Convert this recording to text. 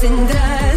sin drive